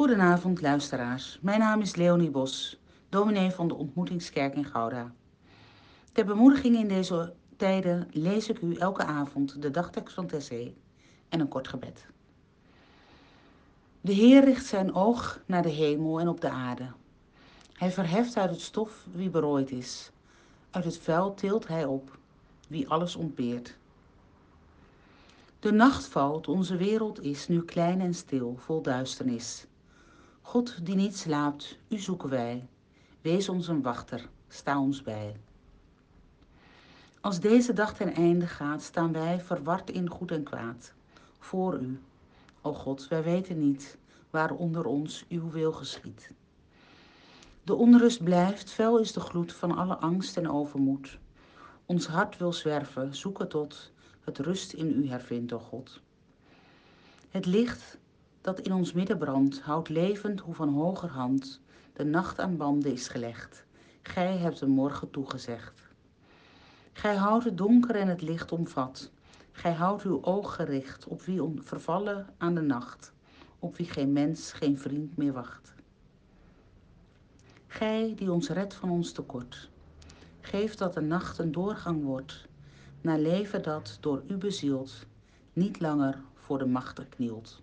Goedenavond, luisteraars. Mijn naam is Leonie Bos, dominee van de Ontmoetingskerk in Gouda. Ter bemoediging in deze tijden lees ik u elke avond de dagtekst van Tessé en een kort gebed. De Heer richt zijn oog naar de hemel en op de aarde. Hij verheft uit het stof wie berooid is. Uit het vuil tilt hij op wie alles ontbeert. De nacht valt, onze wereld is nu klein en stil, vol duisternis. God die niet slaapt, u zoeken wij. Wees ons een wachter, sta ons bij. Als deze dag ten einde gaat, staan wij verward in goed en kwaad. Voor u, o God, wij weten niet waar onder ons uw wil geschiet. De onrust blijft, fel is de gloed van alle angst en overmoed. Ons hart wil zwerven, zoeken tot het rust in u hervindt, o God. Het licht dat in ons midden brandt, houdt levend hoe van hoger hand de nacht aan banden is gelegd. Gij hebt de morgen toegezegd. Gij houdt het donker en het licht omvat. Gij houdt uw oog gericht op wie vervallen aan de nacht, op wie geen mens, geen vriend meer wacht. Gij die ons redt van ons tekort, geef dat de nacht een doorgang wordt naar leven dat door u bezield niet langer voor de machten knielt.